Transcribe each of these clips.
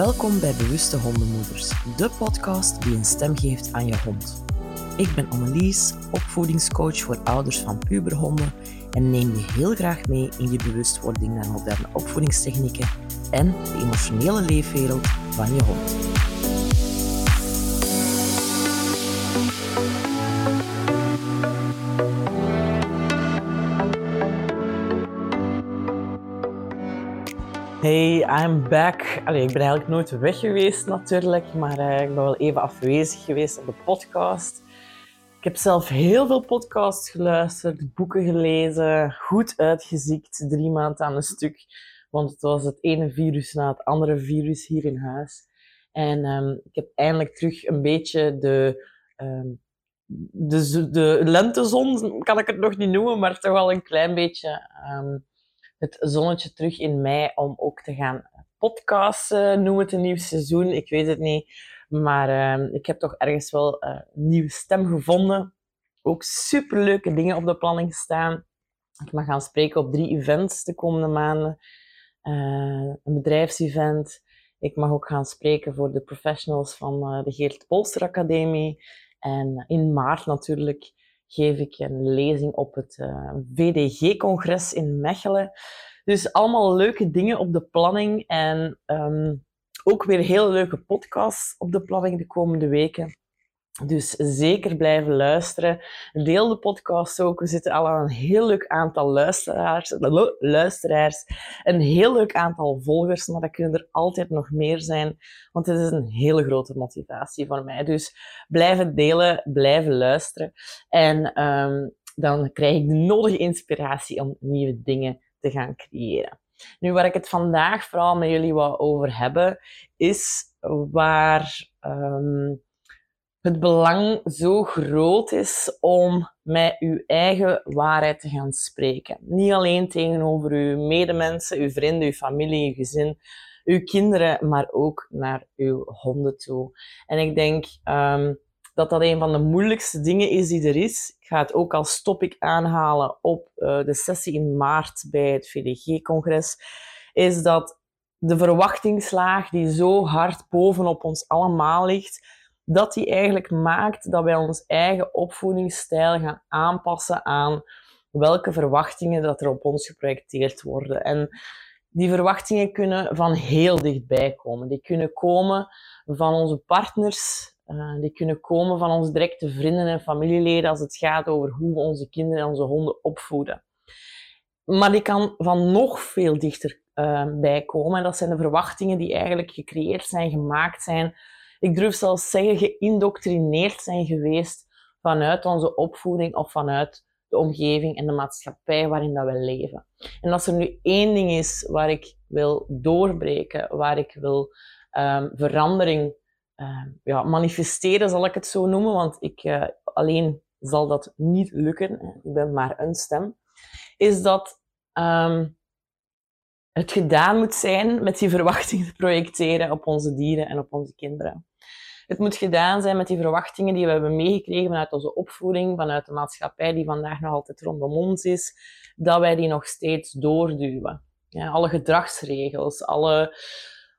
Welkom bij Bewuste Hondenmoeders, de podcast die een stem geeft aan je hond. Ik ben Annelies, opvoedingscoach voor ouders van puberhonden en neem je heel graag mee in je bewustwording naar moderne opvoedingstechnieken en de emotionele leefwereld van je hond. Hey, I'm back. Allee, ik ben eigenlijk nooit weg geweest natuurlijk, maar uh, ik ben wel even afwezig geweest op de podcast. Ik heb zelf heel veel podcasts geluisterd, boeken gelezen, goed uitgeziekt, drie maanden aan een stuk. Want het was het ene virus na het andere virus hier in huis. En um, ik heb eindelijk terug een beetje de, um, de, de lentezon, kan ik het nog niet noemen, maar toch wel een klein beetje... Um, het zonnetje terug in mei om ook te gaan podcasten, noem het een nieuw seizoen. Ik weet het niet. Maar uh, ik heb toch ergens wel uh, een nieuwe stem gevonden. Ook superleuke dingen op de planning staan. Ik mag gaan spreken op drie events de komende maanden. Uh, een bedrijfsevent. Ik mag ook gaan spreken voor de professionals van de Geert Polster Academie. En in maart natuurlijk geef ik een lezing op het uh, VDG-congres in Mechelen. Dus allemaal leuke dingen op de planning en um, ook weer heel leuke podcasts op de planning de komende weken. Dus zeker blijven luisteren. Deel de podcast ook. We zitten al aan een heel leuk aantal luisteraars. luisteraars een heel leuk aantal volgers, maar dat kunnen er altijd nog meer zijn. Want het is een hele grote motivatie voor mij. Dus blijven delen, blijven luisteren. En um, dan krijg ik de nodige inspiratie om nieuwe dingen te gaan creëren. Nu, waar ik het vandaag vooral met jullie wil over hebben, is waar... Um, het belang zo groot is om met uw eigen waarheid te gaan spreken. Niet alleen tegenover uw medemensen, uw vrienden, uw familie, uw gezin, uw kinderen, maar ook naar uw honden toe. En ik denk um, dat dat een van de moeilijkste dingen is die er is. Ik ga het ook als topic aanhalen op uh, de sessie in maart bij het VDG-congres, is dat de verwachtingslaag die zo hard bovenop ons allemaal ligt, dat die eigenlijk maakt dat wij ons eigen opvoedingsstijl gaan aanpassen aan welke verwachtingen dat er op ons geprojecteerd worden. En die verwachtingen kunnen van heel dichtbij komen. Die kunnen komen van onze partners, uh, die kunnen komen van onze directe vrienden en familieleden als het gaat over hoe we onze kinderen en onze honden opvoeden. Maar die kan van nog veel dichter uh, bij komen. En dat zijn de verwachtingen die eigenlijk gecreëerd zijn, gemaakt zijn ik durf zelfs zeggen, geïndoctrineerd zijn geweest vanuit onze opvoeding of vanuit de omgeving en de maatschappij waarin dat we leven. En als er nu één ding is waar ik wil doorbreken, waar ik wil um, verandering um, ja, manifesteren, zal ik het zo noemen, want ik uh, alleen zal dat niet lukken. Ik ben maar een stem. Is dat um, het gedaan moet zijn met die verwachtingen te projecteren op onze dieren en op onze kinderen. Het moet gedaan zijn met die verwachtingen die we hebben meegekregen vanuit onze opvoeding, vanuit de maatschappij die vandaag nog altijd rondom ons is, dat wij die nog steeds doorduwen. Ja, alle gedragsregels, alle,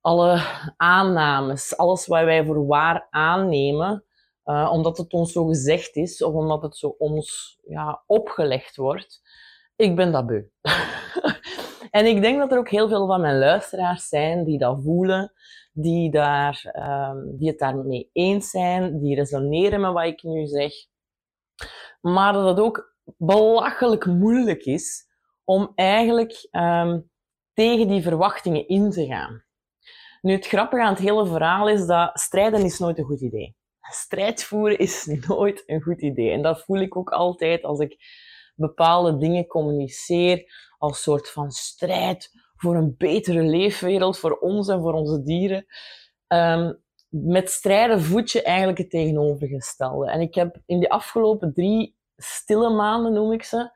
alle aannames, alles wat wij voor waar aannemen, uh, omdat het ons zo gezegd is of omdat het zo ons ja, opgelegd wordt. Ik ben dat beu. en ik denk dat er ook heel veel van mijn luisteraars zijn die dat voelen, die, daar, um, die het daarmee eens zijn, die resoneren met wat ik nu zeg. Maar dat het ook belachelijk moeilijk is om eigenlijk um, tegen die verwachtingen in te gaan. Nu, het grappige aan het hele verhaal is dat strijden is nooit een goed idee. Strijd voeren is nooit een goed idee. En dat voel ik ook altijd als ik bepaalde dingen communiceer als soort van strijd voor een betere leefwereld voor ons en voor onze dieren. Um, met strijden voed je eigenlijk het tegenovergestelde. En ik heb in de afgelopen drie stille maanden, noem ik ze,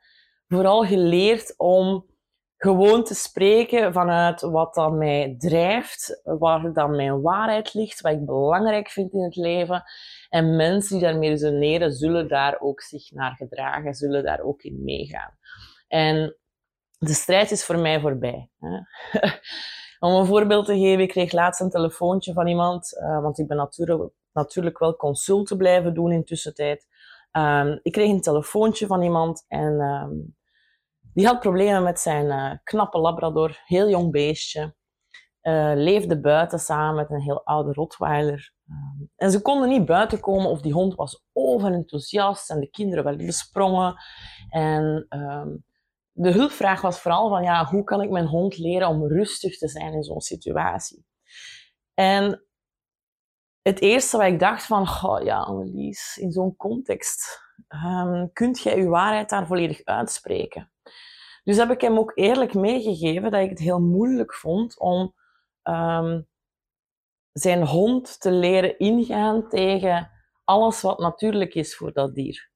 vooral geleerd om gewoon te spreken vanuit wat dan mij drijft, waar dan mijn waarheid ligt, wat ik belangrijk vind in het leven. En mensen die daarmee resoneren, zullen daar ook zich naar gedragen, zullen daar ook in meegaan. En de strijd is voor mij voorbij. Hè. Om een voorbeeld te geven, ik kreeg laatst een telefoontje van iemand, uh, want ik ben natuurlijk, natuurlijk wel consulten blijven doen in tussentijd. Um, ik kreeg een telefoontje van iemand en um, die had problemen met zijn uh, knappe labrador, heel jong beestje. Uh, leefde buiten samen met een heel oude Rottweiler. Um, en ze konden niet buiten komen of die hond was overenthousiast en de kinderen werden besprongen. En de hulpvraag was vooral van, ja, hoe kan ik mijn hond leren om rustig te zijn in zo'n situatie? En het eerste wat ik dacht van, ja, Annelies, in zo'n context, um, kunt jij je waarheid daar volledig uitspreken? Dus heb ik hem ook eerlijk meegegeven dat ik het heel moeilijk vond om um, zijn hond te leren ingaan tegen alles wat natuurlijk is voor dat dier.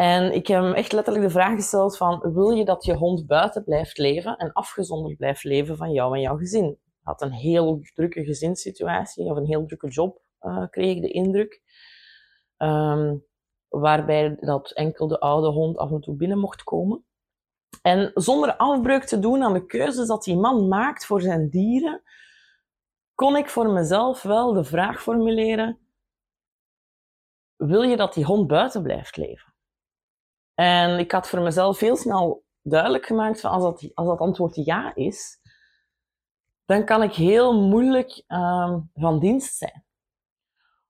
En ik heb hem echt letterlijk de vraag gesteld van, wil je dat je hond buiten blijft leven en afgezonderd blijft leven van jou en jouw gezin? Hij had een heel drukke gezinssituatie of een heel drukke job, uh, kreeg ik de indruk. Um, waarbij dat enkel de oude hond af en toe binnen mocht komen. En zonder afbreuk te doen aan de keuzes dat die man maakt voor zijn dieren, kon ik voor mezelf wel de vraag formuleren: wil je dat die hond buiten blijft leven? En ik had voor mezelf heel snel duidelijk gemaakt van als dat, als dat antwoord ja is, dan kan ik heel moeilijk um, van dienst zijn.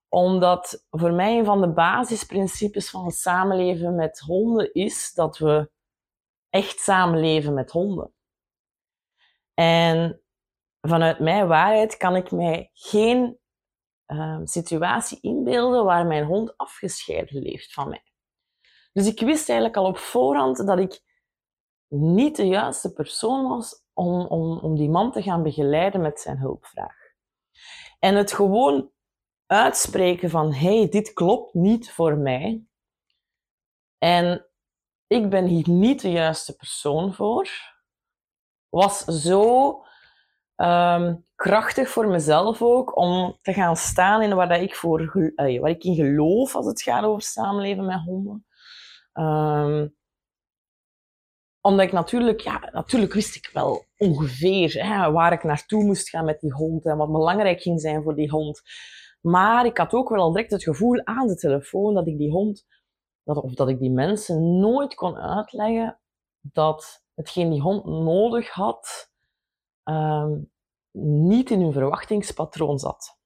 Omdat voor mij een van de basisprincipes van het samenleven met honden is dat we echt samenleven met honden. En vanuit mijn waarheid kan ik mij geen um, situatie inbeelden waar mijn hond afgescheiden leeft van mij. Dus ik wist eigenlijk al op voorhand dat ik niet de juiste persoon was om, om, om die man te gaan begeleiden met zijn hulpvraag. En het gewoon uitspreken van, hey, dit klopt niet voor mij. En ik ben hier niet de juiste persoon voor, was zo um, krachtig voor mezelf ook om te gaan staan in waar, dat ik, voor, waar ik in geloof als het gaat over samenleven met honden. Um, omdat ik natuurlijk, ja, natuurlijk wist ik wel ongeveer hè, waar ik naartoe moest gaan met die hond en wat belangrijk ging zijn voor die hond. Maar ik had ook wel al direct het gevoel aan de telefoon dat ik die hond, dat, of dat ik die mensen nooit kon uitleggen dat hetgeen die hond nodig had, um, niet in hun verwachtingspatroon zat.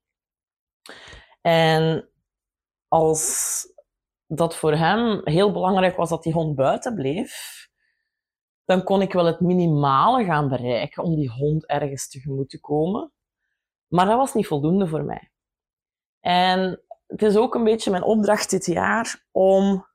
En als dat voor hem heel belangrijk was dat die hond buiten bleef, dan kon ik wel het minimale gaan bereiken om die hond ergens tegemoet te komen. Maar dat was niet voldoende voor mij. En het is ook een beetje mijn opdracht dit jaar om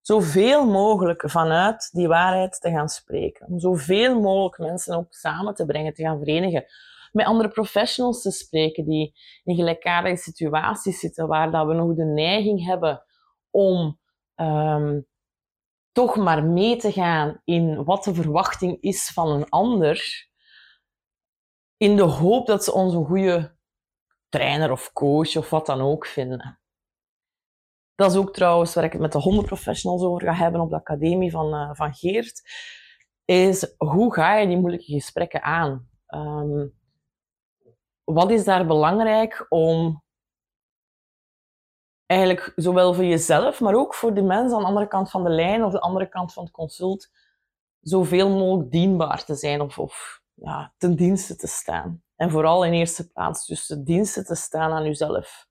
zoveel mogelijk vanuit die waarheid te gaan spreken. Om zoveel mogelijk mensen ook samen te brengen, te gaan verenigen. Met andere professionals te spreken die in gelijkaardige situaties zitten, waar dat we nog de neiging hebben om um, toch maar mee te gaan in wat de verwachting is van een ander, in de hoop dat ze ons een goede trainer of coach of wat dan ook vinden. Dat is ook trouwens waar ik het met de hondenprofessionals over ga hebben op de academie van, uh, van Geert. Is hoe ga je die moeilijke gesprekken aan? Um, wat is daar belangrijk om eigenlijk zowel voor jezelf, maar ook voor de mensen aan de andere kant van de lijn of de andere kant van het consult, zoveel mogelijk dienbaar te zijn of, of ja, ten dienste te staan. En vooral in eerste plaats dus ten dienste te staan aan jezelf.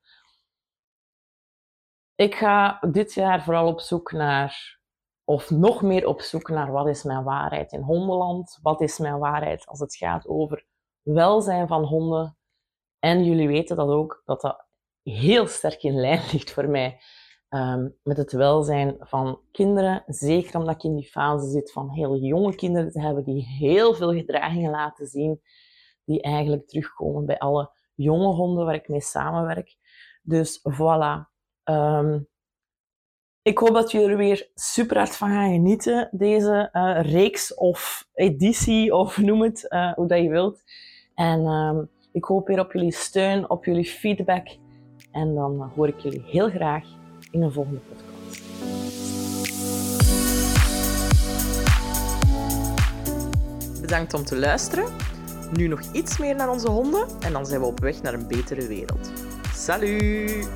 Ik ga dit jaar vooral op zoek naar, of nog meer op zoek naar wat is mijn waarheid in hondenland? Wat is mijn waarheid als het gaat over welzijn van honden? En jullie weten dat ook, dat dat heel sterk in lijn ligt voor mij um, met het welzijn van kinderen. Zeker omdat ik in die fase zit van heel jonge kinderen te hebben die heel veel gedragingen laten zien, die eigenlijk terugkomen bij alle jonge honden waar ik mee samenwerk. Dus voilà. Um, ik hoop dat jullie er weer super hard van gaan genieten, deze uh, reeks of editie, of noem het uh, hoe dat je wilt. En um, ik hoop weer op jullie steun, op jullie feedback. En dan hoor ik jullie heel graag in een volgende podcast. Bedankt om te luisteren. Nu nog iets meer naar onze honden en dan zijn we op weg naar een betere wereld. Salut!